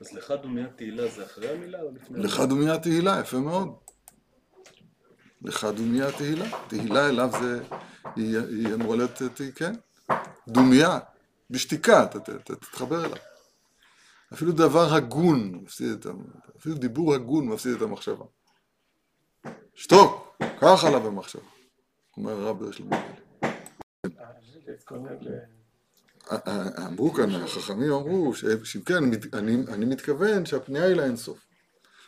אז לך דומיית תהילה זה אחרי המילה או לפני לך דומיית תהילה, יפה מאוד. לך דומיית תהילה. תהילה אליו זה, היא, היא אמורה להיות, כן, דומיה, בשתיקה, תתחבר אליו. אפילו דבר הגון מפסיד את אפילו דיבור הגון מפסיד את המחשבה. שתוק, קח עליו במחשבה, אומר הרב בריש אמרו כאן, החכמים אמרו, כן, אני, אני מתכוון שהפנייה היא לאינסוף.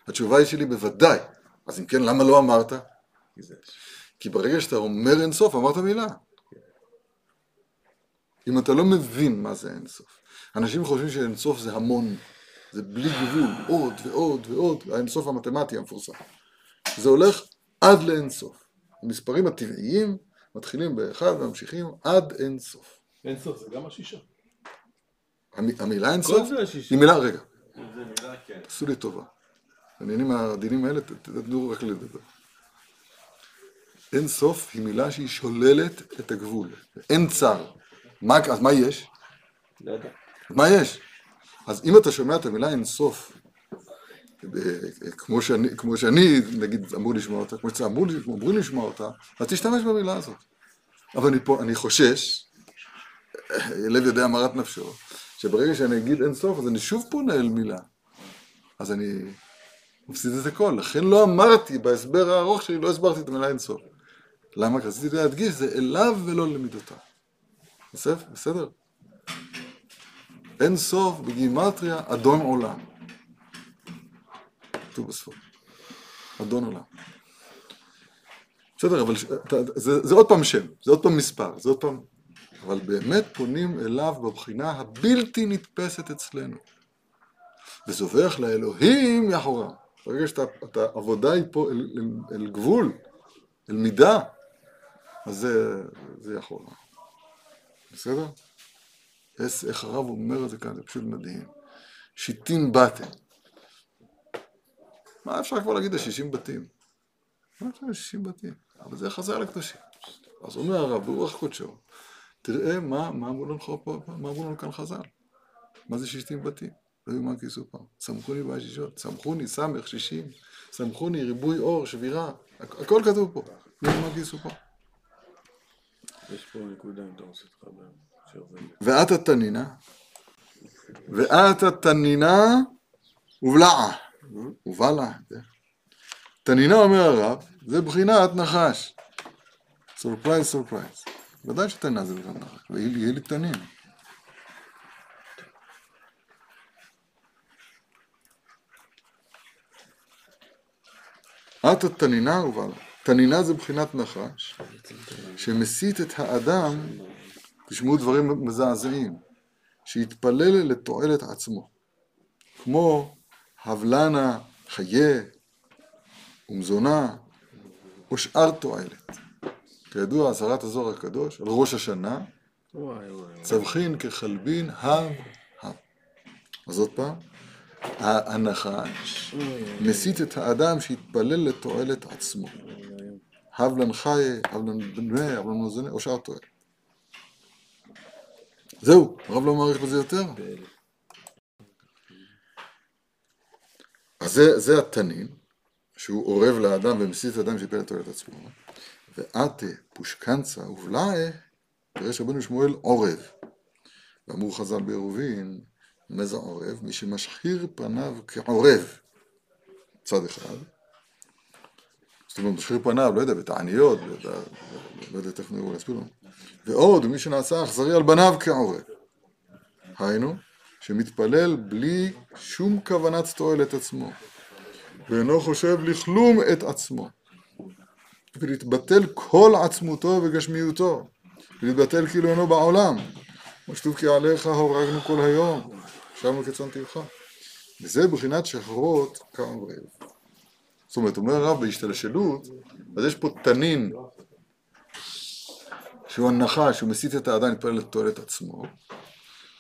התשובה היא שלי בוודאי. אז אם כן, למה לא אמרת? כי ברגע שאתה אומר אינסוף, אמרת מילה. אם אתה לא מבין מה זה אינסוף. אנשים חושבים שאינסוף זה המון, זה בלי גבול, עוד ועוד ועוד, האינסוף המתמטי המפורסם. זה הולך עד לאינסוף. המספרים הטבעיים מתחילים באחד וממשיכים עד אינסוף. אינסוף זה גם השישה. המילה אינסוף כל זה השישה. היא מילה, רגע, זה מילה, כן. עשו לי טובה. העניינים העדינים האלה, ת- תתנו רק לדבר. אין סוף היא מילה שהיא שוללת את הגבול. אין צר. מה, אז מה יש? לא יודע. מה יש? אז אם אתה שומע את המילה אין סוף, כמו שאני, כמו שאני, נגיד, אמור לשמוע אותה, כמו שאמור אמורים לשמוע אותה, אז תשתמש במילה הזאת. אבל אני פה, אני חושש, לב יודע מרת נפשו, שברגע שאני אגיד אין סוף, אז אני שוב פונה אל מילה. אז אני מפסיד את הכל. לכן לא אמרתי, בהסבר הארוך שלי, לא הסברתי את המילה אין סוף. למה? כי רציתי להדגיש, זה אליו ולא למידותיו. בסדר? בסדר? אין סוף בגימטריה אדון עולם. כתוב בספור. אדון עולם. בסדר, אבל זה, זה עוד פעם שם, זה עוד פעם מספר, זה עוד פעם... אבל באמת פונים אליו בבחינה הבלתי נתפסת אצלנו. וזובח לאלוהים יחורם. ברגע שאתה, אתה, עבודה היא פה אל, אל, אל גבול, אל מידה, אז זה, זה יחורם. בסדר? איך, הרב אומר את זה כאן, זה פשוט מדהים. שיטין באתם. מה אפשר כבר להגיד לשישים בתים? מה אפשר לשישים בתים? אבל זה חזר לקדושים. אז אומר הרב ברוח קודשו, תראה מה, מה אמרו לנו מה אמרו לנו כאן חז"ל. מה זה שישים בתים? לא יאומן כי יסופר. סמכוני באשישות, סמכוני, סמך, שישים, סמכוני, ריבוי אור, שבירה, הכ- הכל כתוב פה. לא יאומן כי יסופר. יש פה נקודה אם אתה רוצה. ואת התנינה, ואת התנינה ובלעה, ובלעה. תנינה אומר הרב, זה בחינת נחש. Surprise surprise. ודאי שתנינה זה בחינת נחש, ויהיה לי תנין. את התנינה ובלעה. תנינה זה בחינת נחש, שמסית את האדם תשמעו דברים מזעזעים, שיתפלל לתועלת עצמו, כמו הבלנה, חיה ומזונה, או שאר תועלת. כידוע, אזהרת הזוהר הקדוש על ראש השנה. צווחין ככלבין הב הב. אז עוד פעם, הנחש מסית את האדם שיתפלל לתועלת עצמו. הב לן חי, הב לן בני, הב לן מזוני, או שאר תועלת. זהו, הרב לא מעריך בזה יותר. אז זה, זה התנין, שהוא אורב לאדם ומסית את האדם שיתפלל לתועלת עצמו. ועתה פושקנצה ובלעי, פירש רבנו שמואל עורב. ואמרו חז"ל בעירובין, מה זה עורב? מי שמשחיר פניו כעורב, צד אחד. זאת אומרת, משחיר פניו, לא יודע, בתעניות, לא יודע תכף נראו להסביר לנו. ועוד, מי שנעשה אכזרי על בניו כעורב. היינו, שמתפלל בלי שום כוונת תועלת עצמו, ואינו חושב לכלום את עצמו, ולהתבטל כל עצמותו וגשמיותו, ולהתבטל כאילו אינו בעולם. כמו שכתוב כי עליך הורגנו כל היום, שבנו כצאן טרחה. וזה בחינת שחרות כעורב. זאת אומרת, אומר הרב בהשתלשלות, אז יש פה תנין שהוא הנחש, שהוא מסית את האדם להתפלל לתועלת עצמו,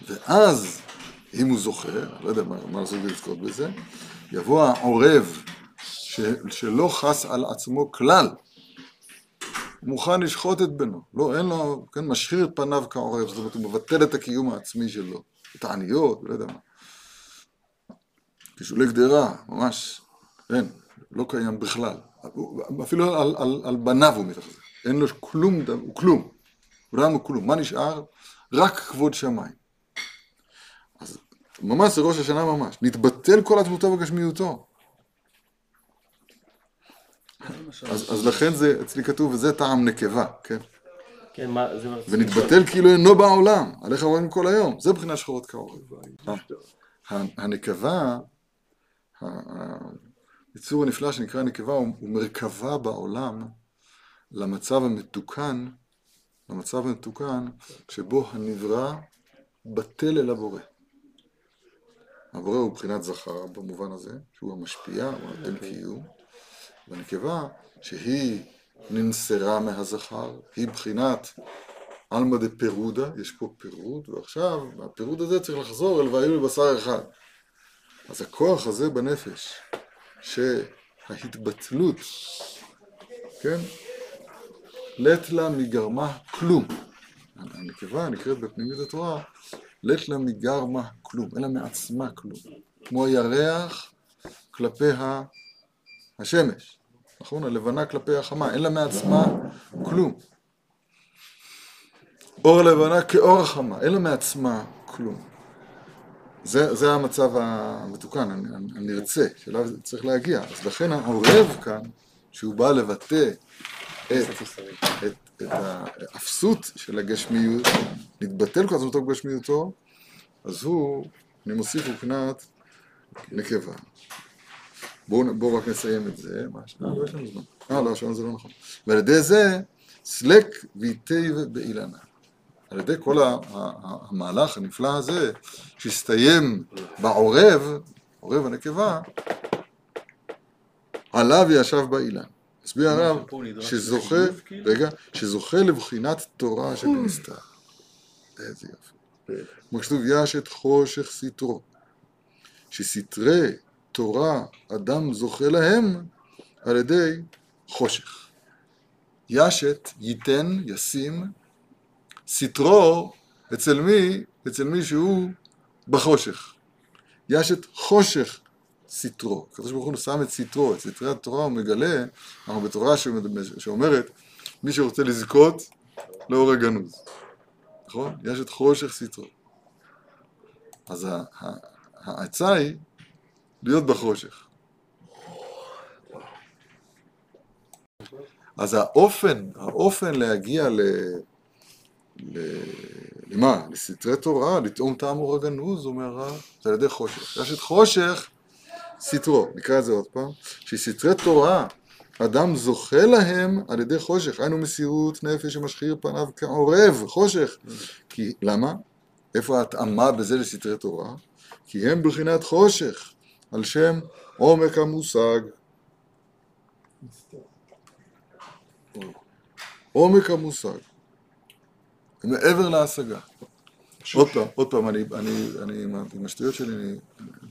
ואז, אם הוא זוכר, לא יודע מה, מה לעשות ולזכות בזה, יבוא העורב ש, שלא חס על עצמו כלל, הוא מוכן לשחוט את בנו, לא, אין לו, כן, משחיר את פניו כעורב, זאת אומרת, הוא מבטל את הקיום העצמי שלו, את העניות, לא יודע מה. כשולי גדרה, ממש, אין, לא קיים בכלל. הוא- אפילו על, על, על בניו הוא מתאכזר, אין לו כלום, הוא כלום, הוא לא לו כלום, מה נשאר? רק כבוד שמיים. ממש זה ראש השנה ממש, נתבטל כל עצמותו וגשמיותו. אז, אז לכן זה, אצלי כתוב, וזה טעם נקבה, כן? כן, מה, זה. ונתבטל כאילו אינו בעולם, עליך רואים כל היום, זה בחינת שחורות כעורב. ה- הנקבה, היצור הנפלא שנקרא נקבה, הוא מרכבה בעולם למצב המתוקן, למצב המתוקן שבו הנברא בטל אל הבורא. הבורא הוא בחינת זכר במובן הזה, שהוא המשפיע, הוא הנותן קיום, והנקבה שהיא ננסרה מהזכר, היא בחינת עלמא דפירודה, יש פה פירוד, ועכשיו מהפירוד הזה צריך לחזור אל והיו לבשר אחד. אז הכוח הזה בנפש, שההתבטלות, כן, לית לה מגרמה כלום. הנקבה נקראת בפנימית התורה, לית לה מגרמה כלום, אין לה מעצמה כלום. כמו הירח כלפי השמש, נכון? הלבנה כלפי החמה, אין לה מעצמה כלום. אור הלבנה כאור החמה, אין לה מעצמה כלום. זה, זה המצב המתוקן, הנ- הנרצה, שאליו צריך להגיע. אז לכן העורב כאן, שהוא בא לבטא את, את, את האפסות של הגשמיות, להתבטל כל עצמותו בגשמיותו, אז הוא, אני מוסיף מבחינת נקבה. בואו בוא רק נסיים את זה. מה, לא יש לנו זמן. אה, לא, השעון זה לא נכון. ועל ידי זה, סלק ויטב באילנה. על ידי כל המהלך הנפלא הזה, שהסתיים בעורב, עורב הנקבה, עליו ישב באילן. הסביר הרב שזוכה, כאילו? רגע, שזוכה לבחינת תורה שבנסתר. איזה יופי. כמו שכתוב, ישת חושך סתרו. שסתרי תורה אדם זוכה להם על ידי חושך. ישת, ייתן, ישים, סתרו, אצל מי? אצל מי שהוא בחושך. ישת חושך סתרו. הקדוש ברוך הוא שם את סתרו, את סתרי התורה הוא מגלה, אנחנו בתורה שאומרת, מי שרוצה לזכות לאור הגנוז. נכון? ישת חושך סתרו. אז העצה היא להיות בחושך. אז האופן, האופן להגיע ל... ל... למה? לסתרי תורה, לטעום טעם אור הגנוז, אומר הרב, זה על ידי חושך. יש את חושך, סתרו, נקרא את זה עוד פעם, שסתרי תורה, אדם זוכה להם על ידי חושך, היינו מסירות נפש שמשחיר פניו כעורב, חושך. כי, למה? איפה ההתאמה בזה לסתרי תורה? כי הם בחינת חושך, על שם עומק המושג. עומק המושג, מעבר להשגה. עוד פעם, עוד פעם, אני, אני, אני עם השטויות שלי, אני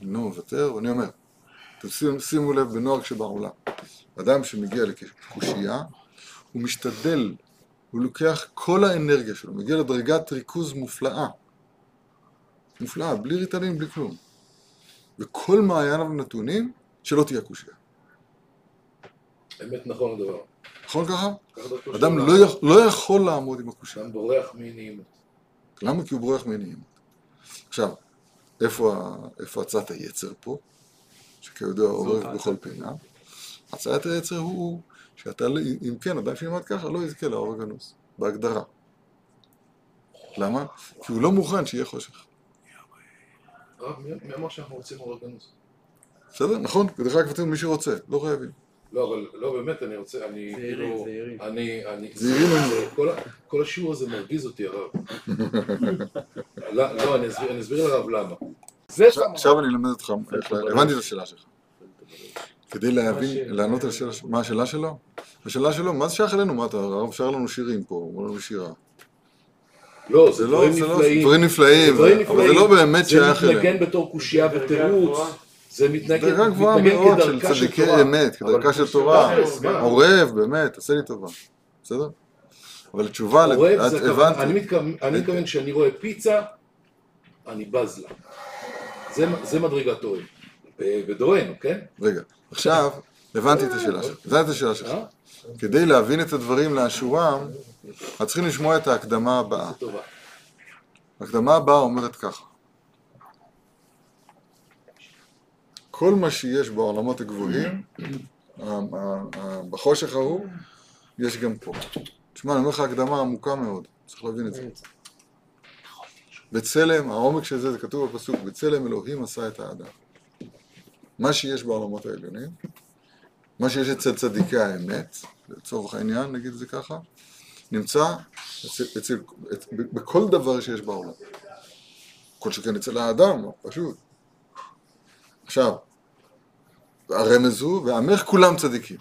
לא מוותר, ואני אומר, תשימו, שימו לב בנוהג שבעולם. אדם שמגיע לקושייה, הוא משתדל, הוא לוקח כל האנרגיה שלו, מגיע לדרגת ריכוז מופלאה. מופלאה, בלי ריטלין, בלי כלום. וכל מעייניו נתונים, שלא תהיה קושייה. אמת נכון הדבר. נכון ככה? אדם לא, לא יכול לעמוד עם הקושייה. אדם בורח מנעימות. למה? כי הוא בורח מנעימות. עכשיו, איפה, ה- איפה עצת היצר פה? שכידוע עורב בכל פינה. הצעת היצר הוא שאתה, אם כן, אדם שילמד ככה לא יזכה לאור הגנוז, בהגדרה. למה? כי הוא לא מוכן שיהיה חושך. מי אמר שאנחנו רוצים אור הגנוז? בסדר? נכון? ודרך אגב כתוב מי שרוצה, לא חייבים. לא, אבל לא באמת, אני רוצה, אני כאילו, זהירים. אני, אני, זהירים. כל כל השיעור הזה מרגיז אותי הרב. לא, לא, אני אסביר לרב למה. זה עכשיו- עכשיו אני אלמד אותך, הבנתי את השאלה שלך. כדי להבין, לענות על השאלה, מה השאלה שלו? השאלה שלו, מה זה שייך אלינו? מה אתה, הרב שר לנו שירים פה, הוא אומר לנו שירה. לא, זה זה לא, דברים זה לא, נפלאים. דברים נפלאים, דברים אבל זה לא באמת שייך זה אלינו. מתנגן בתור קושייה ותירוץ. זה מתנגן דרגה גבוהה מתנגן מאוד של צדיקי. אמת, כדרכה של תורה. עורב, באמת, עשה לי טובה. בסדר? אבל התשובה, עורב את זה. מתכוון- אני מתכוון שאני רואה פיצה, אני בז לה. זה- זה מדרגת אוהב. ב- בדורנו, כן? רגע, עכשיו, הבנתי את השאלה שלך. הבנתי את השאלה שלך. אה? כדי להבין את הדברים לאשורם, אז צריכים לשמוע את ההקדמה הבאה. ההקדמה הבאה אומרת ככה: כל מה שיש בעולמות הגבוהים, בחושך ההוא, יש גם פה. תשמע, אני אומר לך הקדמה עמוקה מאוד, צריך להבין את זה. בצלם, העומק של זה, זה כתוב בפסוק, בצלם אלוהים עשה את האדם. מה שיש בעולמות העליונים, מה שיש אצל צדיקי האמת, לצורך העניין, נגיד את זה ככה, נמצא אצל, אצל, אצ, בכל דבר שיש בעולם. כל שכן אצל האדם, פשוט. עכשיו, הרמז הוא, ועמך כולם צדיקים.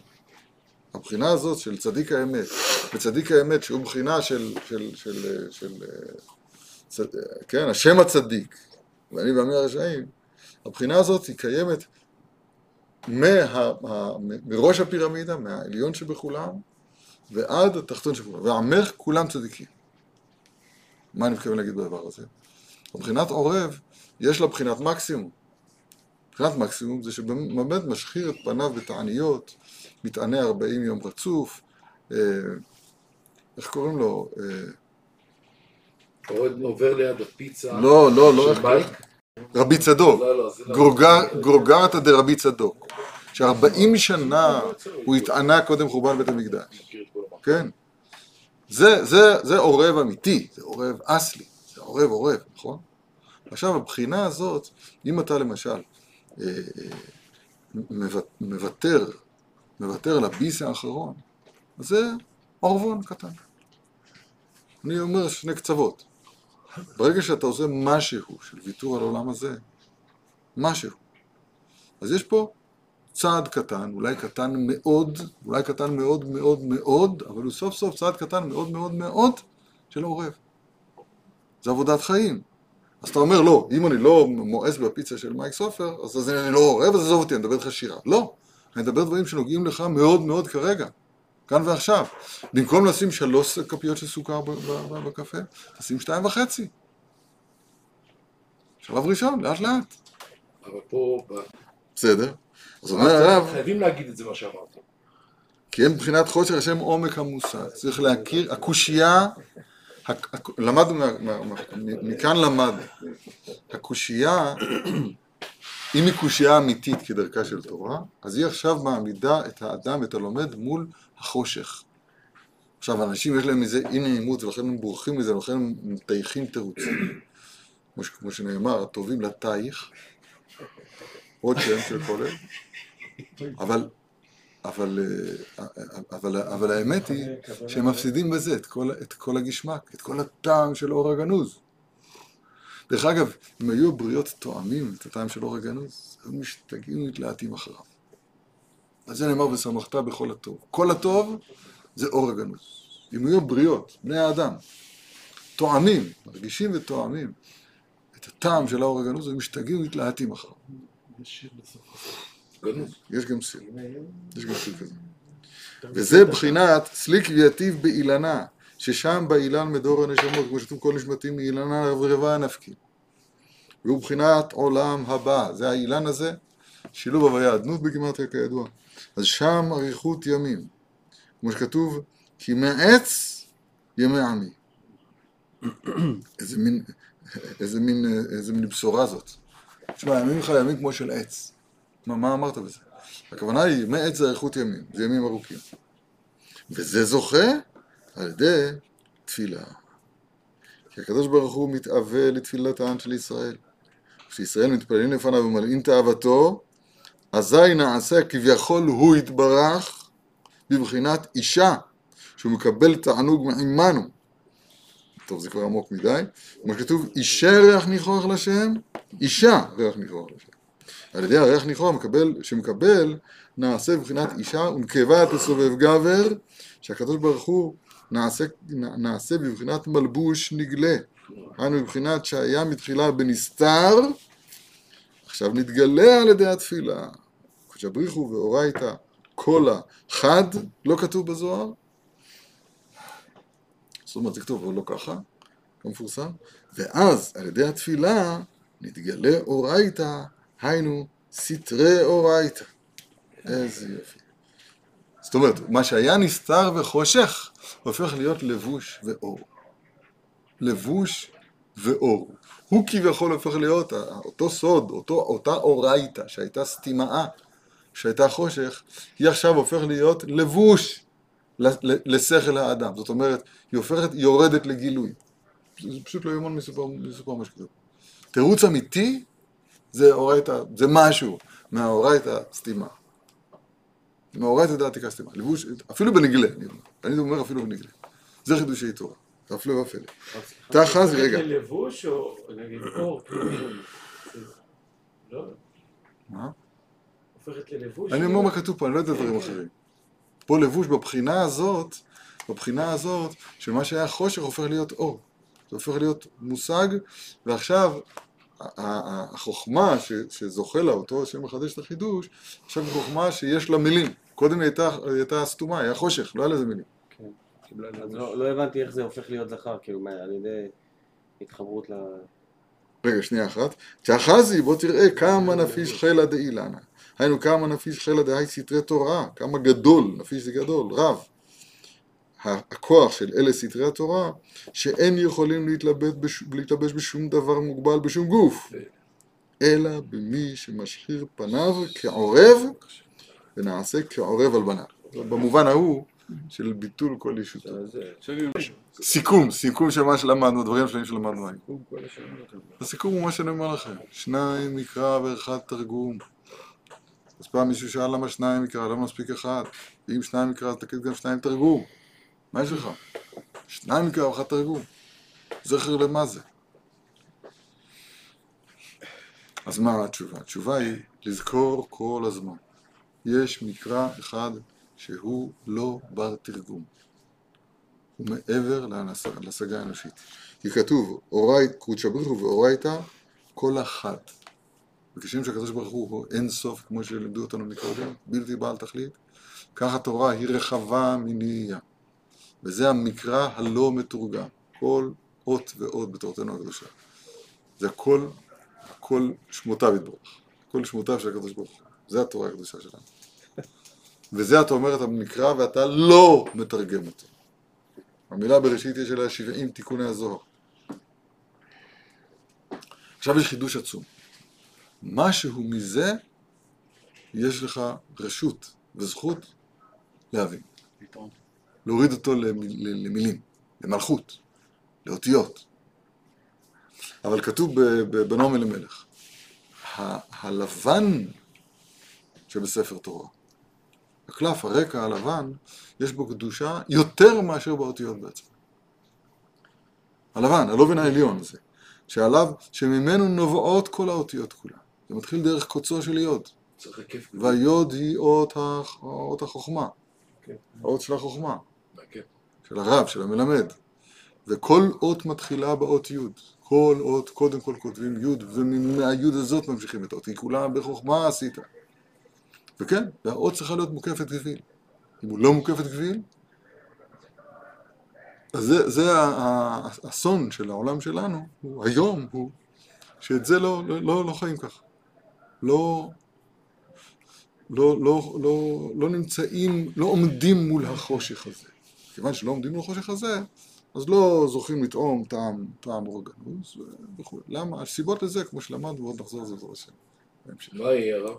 הבחינה הזאת של צדיק האמת, וצדיק האמת שהוא בחינה של, של, של, של, של צד, כן, השם הצדיק, ואני ועמי הרשעים, הבחינה הזאת היא קיימת מה, מראש הפירמידה, מהעליון שבכולם, ועד התחתון שבכולם, ועמך כולם צדיקים. מה אני מתכוון להגיד בדבר הזה? מבחינת עורב, יש לה בחינת מקסימום. בחינת מקסימום זה שבאמת משחיר את פניו בתעניות, מתענה 40 יום רצוף, אה, איך קוראים לו? אה, עובר ליד הפיצה. לא, לא, לא, של מייק. רבי צדוק, לא, לא, לא. גרוגר- גרוגרתא דרבי צדוק, שארבעים שנה הוא התענה קודם חורבן בית המקדש. כן? זה, זה, זה עורב אמיתי, זה עורב אסלי, זה עורב עורב, נכון? עכשיו הבחינה הזאת, אם אתה למשל אה, אה, מוות- מוותר, מוותר לביס האחרון, אז זה עורבון קטן. אני אומר שני קצוות. ברגע שאתה עושה משהו של ויתור על העולם הזה, משהו, אז יש פה צעד קטן, אולי קטן מאוד, אולי קטן מאוד מאוד מאוד, אבל הוא סוף סוף צעד קטן מאוד מאוד מאוד של עורב. זה עבודת חיים. אז אתה אומר, לא, אם אני לא מואס בפיצה של מייק סופר, אז, אז אני לא עורב, אז עזוב אותי, אני מדבר איתך שירה. לא, אני מדבר דברים שנוגעים לך מאוד מאוד כרגע, כאן ועכשיו. במקום לשים שלוש כפיות של סוכר בקפה, תשים שתיים וחצי. שלב ראשון, לאט לאט. אבל פה, בסדר. אז אומר הרב, חייבים להגיד את זה מה שאמרת. כי אין מבחינת חושר השם עומק המושג. צריך להכיר, הקושייה, הק- הק- למדנו, מכאן למדנו. הקושייה, אם היא קושייה אמיתית כדרכה של תורה, אז היא עכשיו מעמידה את האדם, את הלומד, מול החושך. עכשיו, אנשים יש להם מזה אי נעימות, ולכן הם בורחים מזה, ולכן הם מטייחים תירוצים. כמו, כמו שנאמר, הטובים לטייח, עוד שם של כולל, אבל אבל, אה, אבל, אבל האמת היא שהם מפסידים בזה את כל, את כל הגשמק, את כל הטעם של אור הגנוז. דרך אגב, אם היו הבריות תואמים את הטעם של אור הגנוז, היו משתגעים ומתלהטים אחריו. על זה נאמר ושמחת בכל הטוב. כל הטוב זה אור הגנוז. דמויות בריאות, בני האדם, טועמים, מרגישים וטועמים את הטעם של האור הגנוז ומשתגעים ומתלהטים אחריו. יש גם סיר, יש גם סיר כזה. וזה בחינת סליק ויטיב באילנה, ששם באילן מדור הנשמות, כמו שכתוב כל נשמתים מאילנה ורבע נפקי. והוא בחינת עולם הבא, זה האילן הזה, שילוב הוויה אדנות בגימטריה כידוע. אז שם אריכות ימים, כמו שכתוב, כי מעץ ימי עמי. איזה מין, איזה מין, איזה מין בשורה זאת. תשמע, ימים לך ימים כמו של עץ. מה, מה אמרת בזה? הכוונה היא, ימי עץ זה אריכות ימים, זה ימים ארוכים. וזה זוכה על ידי תפילה. כי הקדוש ברוך הוא מתאווה לתפילתן של ישראל. כשישראל מתפללים לפניו ומלאים תאוותו, אזי נעשה כביכול הוא יתברך בבחינת אישה, שהוא מקבל תענוג מעמנו. טוב, זה כבר עמוק מדי. כמו שכתוב, אישה ריח ניחוח לשם, אישה ריח ניחוח לשם. על ידי הריח ניחוח מקבל, שמקבל, נעשה בבחינת אישה ונקבה תסובב גבר, שהקדוש ברוך הוא נעשה, נעשה בבחינת מלבוש נגלה. היינו בבחינת שהיה מתחילה בנסתר, עכשיו נתגלה על ידי התפילה. קודש הבריחו ואורייתא קולה חד, לא כתוב בזוהר. זאת אומרת, זה כתוב, אבל לא ככה, לא מפורסם. ואז על ידי התפילה נתגלה אורייתא, היינו סתרי אורייתא. איזה יופי. זאת אומרת, מה שהיה נסתר וחושך, הופך להיות לבוש ואור. לבוש ואור. הוא כביכול הופך להיות אותו סוד, אותו, אותה אורייתא שהייתה סתימאה, שהייתה חושך, היא עכשיו הופך להיות לבוש לשכל האדם. זאת אומרת, היא הופכת, היא יורדת לגילוי. זה פשוט לא מסופר, מסופר מה שכתוב. תירוץ אמיתי זה אורייתא, זה משהו מהאורייתא סתימה. מאורייתא דעתיקה סתימה. לבוש, אפילו בנגלה, אני אומר. אני אומר אפילו בנגלה. זה חידושי תורה. הפלא ופלא. תחז, רגע. זה לבוש או נגיד אור? כאילו, לא, מה? הופכת ללבוש? אני אומר מה כתוב פה, אני לא יודע דברים אחרים. פה לבוש בבחינה הזאת, בבחינה הזאת, שמה שהיה חושך הופך להיות אור. זה הופך להיות מושג, ועכשיו החוכמה שזוכה לה, אותו השם מחדש את החידוש, עכשיו חוכמה שיש לה מילים. קודם היא הייתה, הייתה סתומה, היה חושך, לא היה לזה מילים. אז לא לא הבנתי איך זה הופך להיות זכר, כאילו, מה, על ידי התחברות ל... רגע, שנייה אחת. תאחזי, בוא תראה כמה נפיש חילא דאילנה. היינו כמה נפיש חילא דהי סתרי תורה, כמה גדול, נפיש זה גדול, רב. הכוח של אלה סתרי התורה, שאין יכולים להתלבט בש... להתלבש בשום דבר מוגבל בשום גוף, אלא במי שמשחיר פניו כעורב, ונעשה כעורב על בניו. במובן ההוא של ביטול כל ישותו. סיכום, סיכום של מה שלמדנו, הדברים השונים שלמדנו היום. הסיכום הוא מה שאני אומר לכם, שניים מקרא ואחד תרגום. אז פעם מישהו שאל למה שניים מקרא, למה מספיק אחד? ואם שניים מקרא, אז תגיד גם שניים תרגום. מה יש לך? שניים מקרא ואחד תרגום. זכר למה זה? אז מה התשובה? התשובה היא לזכור כל הזמן. יש מקרא אחד שהוא לא בר תרגום. הוא מעבר להשגה האנושית. כי כתוב, קודשא בריחו ואורייתא כל אחת. וכשם שהקדוש ברוך הוא אין סוף, כמו שלימדו אותנו מקודם, בלתי בעל תכלית, כך התורה היא רחבה מנהייה. וזה המקרא הלא מתורגם. כל אות ואות בתורתנו הקדושה. זה הכל, הכל שמותיו יתברך. הכל שמותיו של הקדוש ברוך הוא. זה התורה הקדושה שלנו. וזה אתה אומר את המקרא ואתה לא מתרגם אותו. המילה בראשית יש עליה 70 תיקוני הזוהר. עכשיו יש חידוש עצום. משהו מזה יש לך רשות וזכות להבין. להוריד אותו למיל, למילים, למלכות, לאותיות. אבל כתוב בנעמי למלך, הלבן שבספר תורה, הקלף, הרקע הלבן, יש בו קדושה יותר מאשר באותיות בעצם. הלבן, הלובן העליון הזה, שעליו, שממנו נובעות כל האותיות כולן. זה מתחיל דרך קוצו של יוד. והיוד היא אות, הח... אות החוכמה, כן. האות של החוכמה. של הרב, של המלמד. וכל אות מתחילה באות י'. כל אות, קודם כל כותבים י', ומהי' הזאת ממשיכים את האות. היא כולה בחוכמה עשית. וכן, והאות צריכה להיות מוקפת גביל. אם הוא לא מוקפת גביל, אז זה, זה האסון של העולם שלנו, הוא, היום הוא, שאת זה לא, לא, לא, לא חיים ככה. לא, לא, לא, לא, לא נמצאים, לא עומדים מול החושך הזה. כיוון שלא עומדים מול החושך הזה, אז לא זוכים לטעום טעם, טעם אורגנוס וכו'. למה? הסיבות לזה, כמו שלמדנו, עוד נחזור לזה בעזרת השם. מה יהיה הרב?